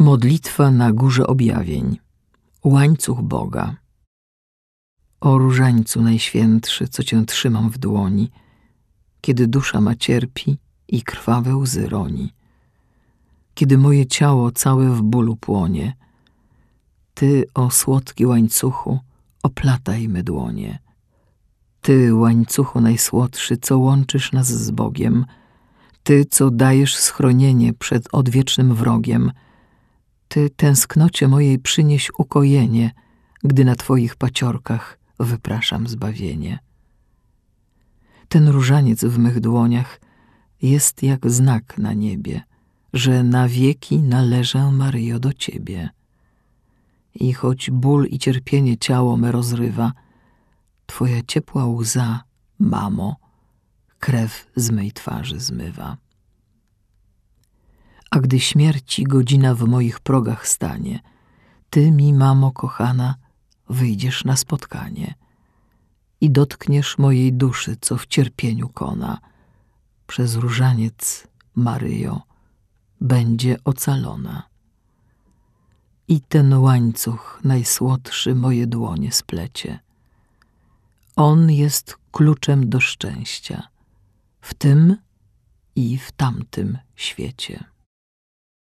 Modlitwa na górze objawień. Łańcuch Boga. O różańcu najświętszy, co cię trzymam w dłoni, kiedy dusza ma cierpi i krwawe łzy roni, kiedy moje ciało całe w bólu płonie, ty, o słodki łańcuchu, oplataj me dłonie. Ty, łańcuchu najsłodszy, co łączysz nas z Bogiem, ty, co dajesz schronienie przed odwiecznym wrogiem, ty tęsknocie mojej przynieś ukojenie, gdy na Twoich paciorkach wypraszam zbawienie. Ten różaniec w mych dłoniach jest jak znak na niebie, że na wieki należę, Maryjo, do Ciebie. I choć ból i cierpienie ciało me rozrywa, Twoja ciepła łza, mamo, krew z mej twarzy zmywa. Gdy śmierci godzina w moich progach stanie, Ty mi, mamo kochana, wyjdziesz na spotkanie i dotkniesz mojej duszy, co w cierpieniu kona. Przez różaniec, Maryjo, będzie ocalona. I ten łańcuch najsłodszy moje dłonie splecie. On jest kluczem do szczęścia w tym i w tamtym świecie.